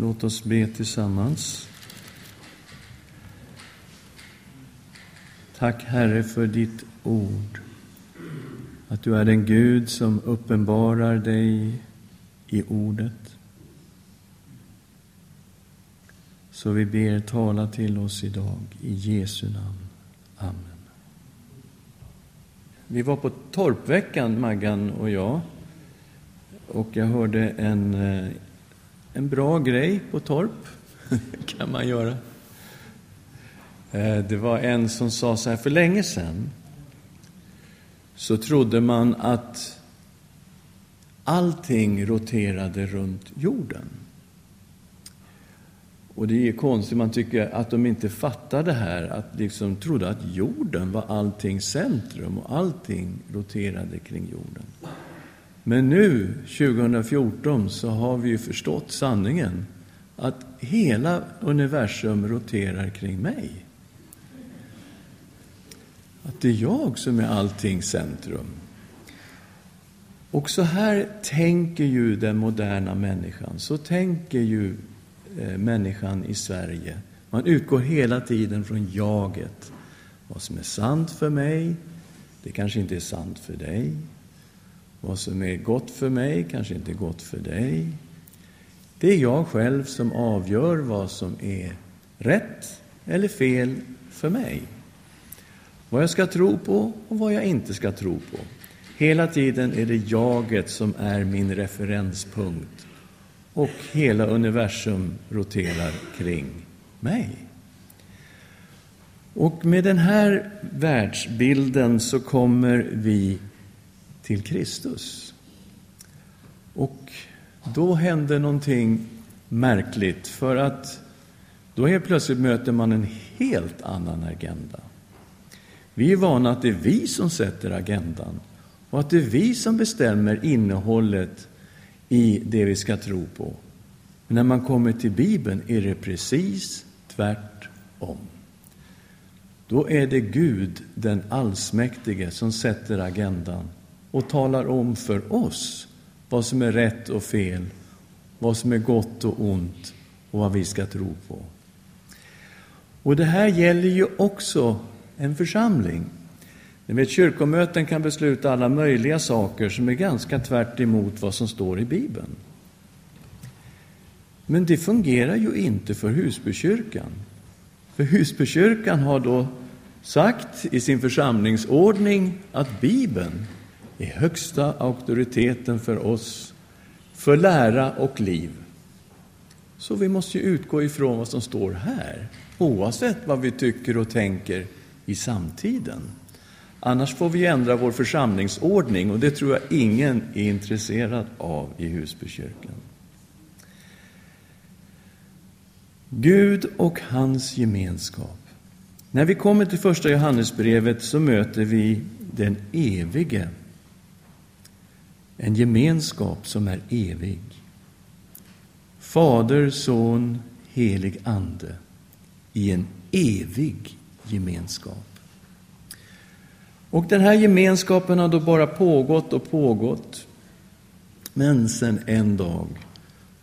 Låt oss be tillsammans. Tack Herre för ditt ord. Att du är den Gud som uppenbarar dig i ordet. Så vi ber, tala till oss idag i Jesu namn. Amen. Vi var på Torpveckan, Maggan och jag. Och jag hörde en, eh, en bra grej på Torp, kan man göra. Eh, det var en som sa så här, för länge sedan så trodde man att allting roterade runt jorden. Och det är konstigt, man tycker att de inte fattar det här, att liksom trodde att jorden var allting centrum och allting roterade kring jorden. Men nu, 2014, så har vi ju förstått sanningen att hela universum roterar kring mig. Att det är jag som är allting centrum. Och så här tänker ju den moderna människan. Så tänker ju eh, människan i Sverige. Man utgår hela tiden från jaget. Vad som är sant för mig, det kanske inte är sant för dig. Vad som är gott för mig kanske inte är gott för dig. Det är jag själv som avgör vad som är rätt eller fel för mig. Vad jag ska tro på och vad jag inte ska tro på. Hela tiden är det jaget som är min referenspunkt och hela universum roterar kring mig. Och med den här världsbilden så kommer vi till Kristus. Och då hände någonting märkligt, för att då helt plötsligt möter man en helt annan agenda. Vi är vana att det är vi som sätter agendan och att det är vi som bestämmer innehållet i det vi ska tro på. Men när man kommer till Bibeln är det precis tvärtom. Då är det Gud, den allsmäktige, som sätter agendan och talar om för oss vad som är rätt och fel, vad som är gott och ont och vad vi ska tro på. Och det här gäller ju också en församling. Ni vet, kyrkomöten kan besluta alla möjliga saker som är ganska tvärt emot vad som står i Bibeln. Men det fungerar ju inte för Husbykyrkan. För Husbykyrkan har då sagt i sin församlingsordning att Bibeln är högsta auktoriteten för oss, för lära och liv. Så vi måste ju utgå ifrån vad som står här, oavsett vad vi tycker och tänker i samtiden. Annars får vi ändra vår församlingsordning och det tror jag ingen är intresserad av i Husbykyrkan. Gud och hans gemenskap. När vi kommer till första Johannesbrevet så möter vi den evige. En gemenskap som är evig. Fader, Son, helig Ande i en evig gemenskap. Och den här gemenskapen har då bara pågått och pågått. Men sen en dag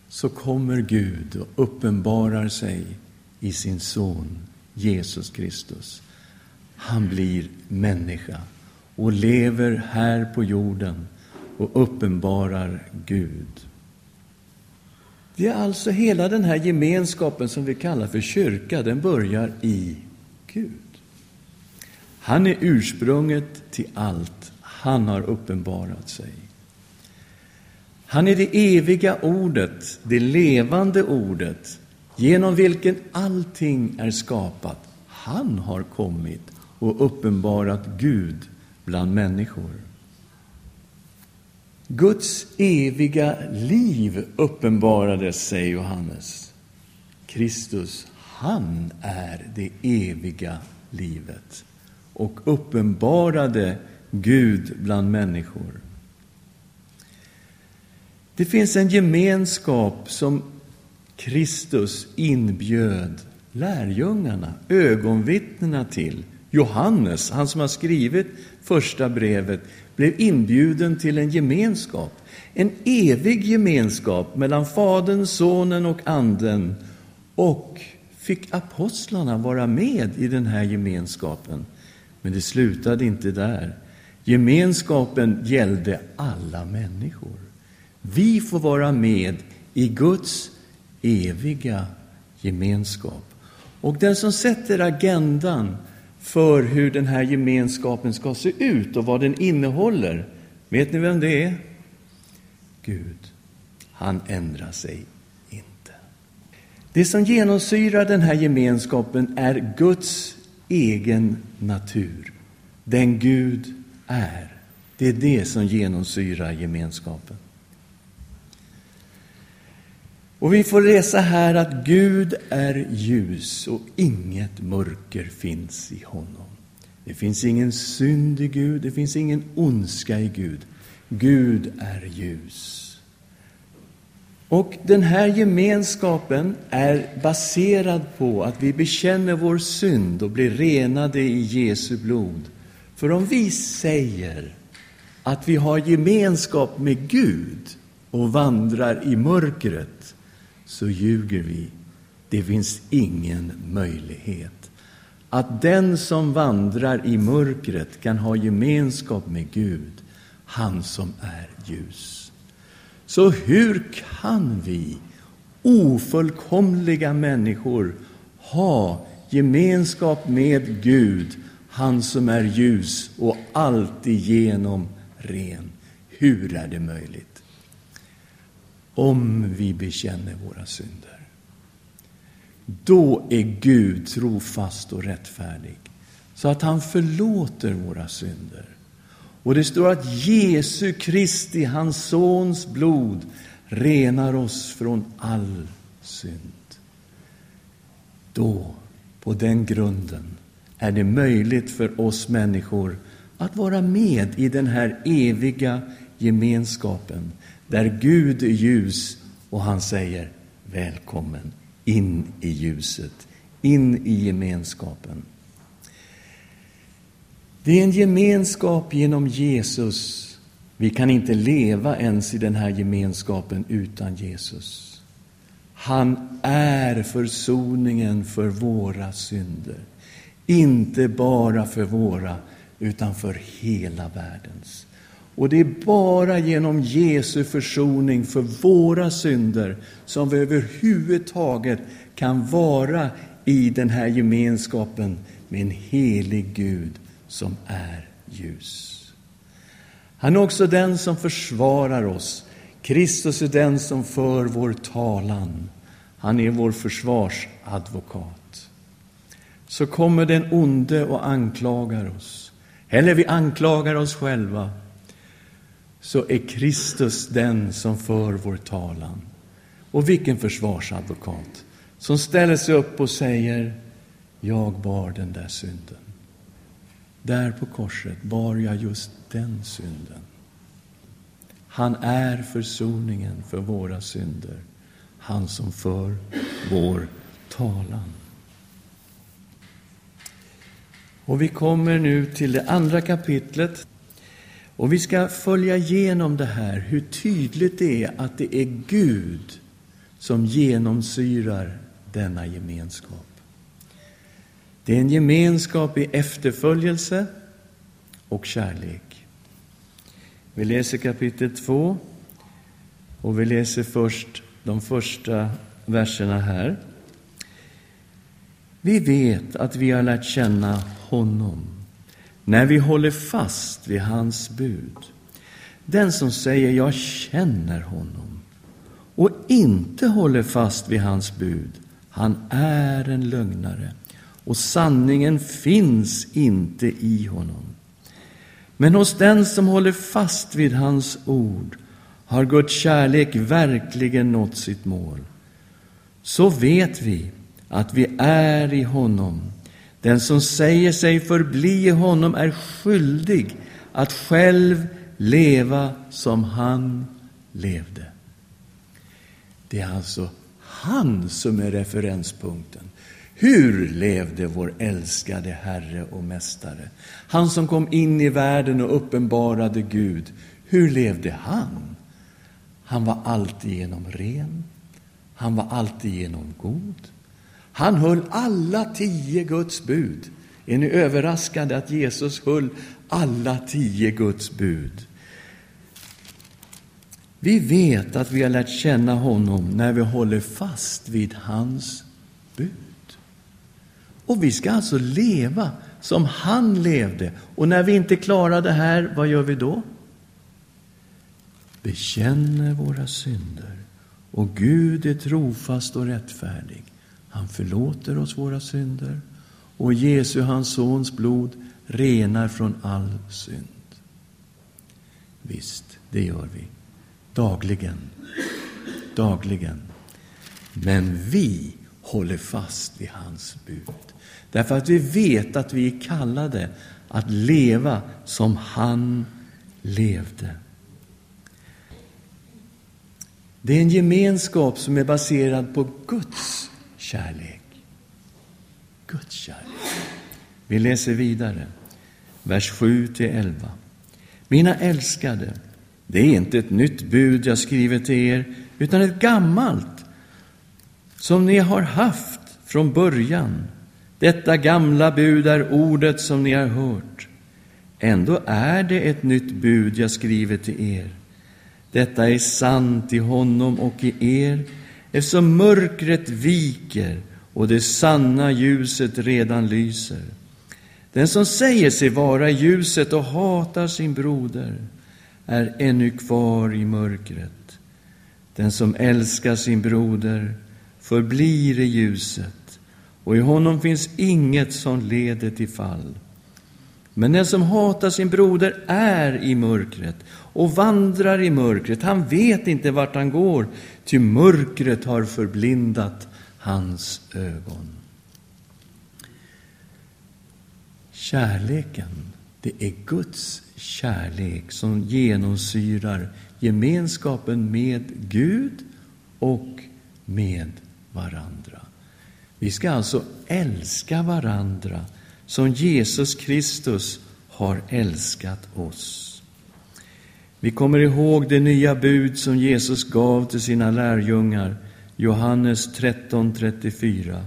så kommer Gud och uppenbarar sig i sin son Jesus Kristus. Han blir människa och lever här på jorden och uppenbarar Gud. Det är alltså hela den här gemenskapen som vi kallar för kyrka, den börjar i Gud. Han är ursprunget till allt. Han har uppenbarat sig. Han är det eviga ordet, det levande ordet, genom vilken allting är skapat. Han har kommit och uppenbarat Gud bland människor. Guds eviga liv uppenbarades, säger Johannes. Kristus, han är det eviga livet och uppenbarade Gud bland människor. Det finns en gemenskap som Kristus inbjöd lärjungarna, ögonvittnena till. Johannes, han som har skrivit första brevet, blev inbjuden till en gemenskap. En evig gemenskap mellan Fadern, Sonen och Anden. Och fick apostlarna vara med i den här gemenskapen. Men det slutade inte där. Gemenskapen gällde alla människor. Vi får vara med i Guds eviga gemenskap. Och den som sätter agendan för hur den här gemenskapen ska se ut och vad den innehåller, vet ni vem det är? Gud. Han ändrar sig inte. Det som genomsyrar den här gemenskapen är Guds egen natur. Den Gud är. Det är det som genomsyrar gemenskapen. Och vi får läsa här att Gud är ljus och inget mörker finns i honom. Det finns ingen synd i Gud, det finns ingen ondska i Gud. Gud är ljus. Och den här gemenskapen är baserad på att vi bekänner vår synd och blir renade i Jesu blod. För om vi säger att vi har gemenskap med Gud och vandrar i mörkret, så ljuger vi. Det finns ingen möjlighet att den som vandrar i mörkret kan ha gemenskap med Gud, han som är ljus. Så hur kan vi, ofullkomliga människor, ha gemenskap med Gud, han som är ljus och alltigenom ren? Hur är det möjligt? Om vi bekänner våra synder. Då är Gud trofast och rättfärdig, så att han förlåter våra synder och det står att Jesu Kristi, hans sons blod, renar oss från all synd. Då, på den grunden, är det möjligt för oss människor att vara med i den här eviga gemenskapen där Gud är ljus och han säger välkommen in i ljuset, in i gemenskapen. Det är en gemenskap genom Jesus. Vi kan inte leva ens i den här gemenskapen utan Jesus. Han är försoningen för våra synder. Inte bara för våra, utan för hela världens. Och det är bara genom Jesu försoning för våra synder som vi överhuvudtaget kan vara i den här gemenskapen med en helig Gud som är ljus. Han är också den som försvarar oss. Kristus är den som för vår talan. Han är vår försvarsadvokat. Så kommer den onde och anklagar oss. Eller vi anklagar oss själva. Så är Kristus den som för vår talan. Och vilken försvarsadvokat som ställer sig upp och säger Jag bar den där synden. Där på korset bar jag just den synden. Han är försoningen för våra synder, han som för vår talan. Och vi kommer nu till det andra kapitlet. Och vi ska följa igenom det här, hur tydligt det är att det är Gud som genomsyrar denna gemenskap. Det är en gemenskap i efterföljelse och kärlek. Vi läser kapitel 2 och vi läser först de första verserna här. Vi vet att vi har lärt känna honom när vi håller fast vid hans bud. Den som säger jag känner honom och inte håller fast vid hans bud, han är en lögnare och sanningen finns inte i honom. Men hos den som håller fast vid hans ord har Guds kärlek verkligen nått sitt mål. Så vet vi att vi är i honom. Den som säger sig förbli i honom är skyldig att själv leva som han levde. Det är alltså han som är referenspunkten. Hur levde vår älskade Herre och Mästare? Han som kom in i världen och uppenbarade Gud. Hur levde han? Han var alltigenom ren. Han var alltigenom god. Han höll alla tio Guds bud. Är ni överraskade att Jesus höll alla tio Guds bud? Vi vet att vi har lärt känna honom när vi håller fast vid hans bud. Och vi ska alltså leva som han levde. Och när vi inte klarar det här, vad gör vi då? Bekänner våra synder. Och Gud är trofast och rättfärdig. Han förlåter oss våra synder och Jesu, hans sons blod, renar från all synd. Visst, det gör vi. Dagligen. Dagligen. Men vi håller fast vid hans bud. Därför att vi vet att vi är kallade att leva som han levde. Det är en gemenskap som är baserad på Guds kärlek. Guds kärlek. Vi läser vidare, vers 7 11. Mina älskade, det är inte ett nytt bud jag skriver till er, utan ett gammalt som ni har haft från början. Detta gamla bud är ordet som ni har hört. Ändå är det ett nytt bud jag skriver till er. Detta är sant i honom och i er, eftersom mörkret viker och det sanna ljuset redan lyser. Den som säger sig vara i ljuset och hatar sin broder är ännu kvar i mörkret. Den som älskar sin broder förblir i ljuset och i honom finns inget som leder till fall. Men den som hatar sin broder är i mörkret och vandrar i mörkret. Han vet inte vart han går, ty mörkret har förblindat hans ögon. Kärleken, det är Guds kärlek som genomsyrar gemenskapen med Gud och med varandra. Vi ska alltså älska varandra som Jesus Kristus har älskat oss. Vi kommer ihåg det nya bud som Jesus gav till sina lärjungar, Johannes 13.34.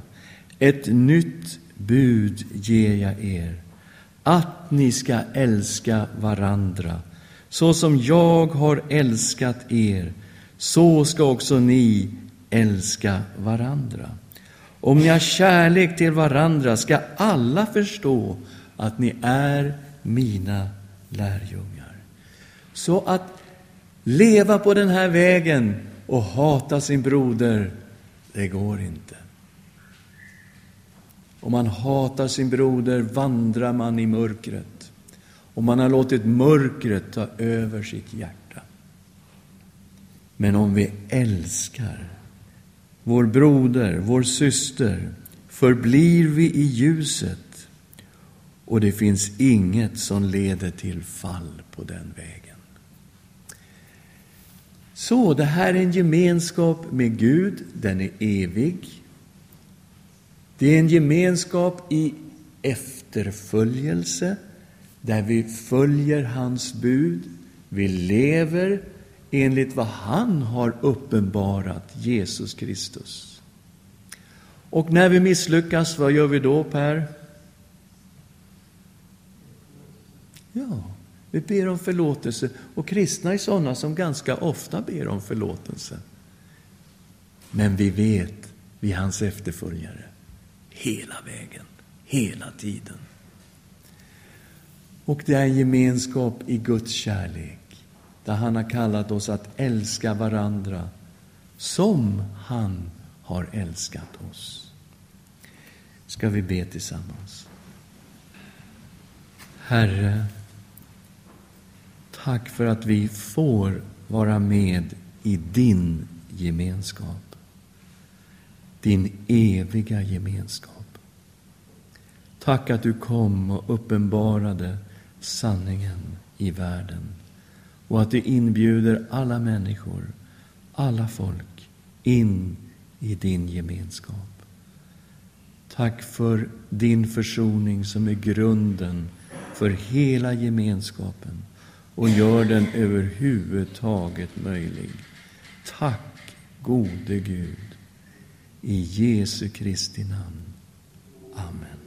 Ett nytt bud ger jag er, att ni ska älska varandra. Så som jag har älskat er, så ska också ni älska varandra. Om ni har kärlek till varandra ska alla förstå att ni är mina lärjungar. Så att leva på den här vägen och hata sin broder, det går inte. Om man hatar sin broder vandrar man i mörkret. Och man har låtit mörkret ta över sitt hjärta. Men om vi älskar vår broder, vår syster, förblir vi i ljuset och det finns inget som leder till fall på den vägen. Så det här är en gemenskap med Gud, den är evig. Det är en gemenskap i efterföljelse, där vi följer hans bud. Vi lever enligt vad han har uppenbarat, Jesus Kristus. Och när vi misslyckas, vad gör vi då, Per? Ja, vi ber om förlåtelse. Och kristna är sådana som ganska ofta ber om förlåtelse. Men vi vet, vi är hans efterföljare, hela vägen, hela tiden. Och det är en gemenskap i Guds kärlek, där han har kallat oss att älska varandra som han har älskat oss. Ska vi be tillsammans? Herre, Tack för att vi får vara med i din gemenskap. Din eviga gemenskap. Tack att du kom och uppenbarade sanningen i världen och att du inbjuder alla människor, alla folk in i din gemenskap. Tack för din försoning som är grunden för hela gemenskapen och gör den överhuvudtaget möjlig. Tack, gode Gud. I Jesu Kristi namn. Amen.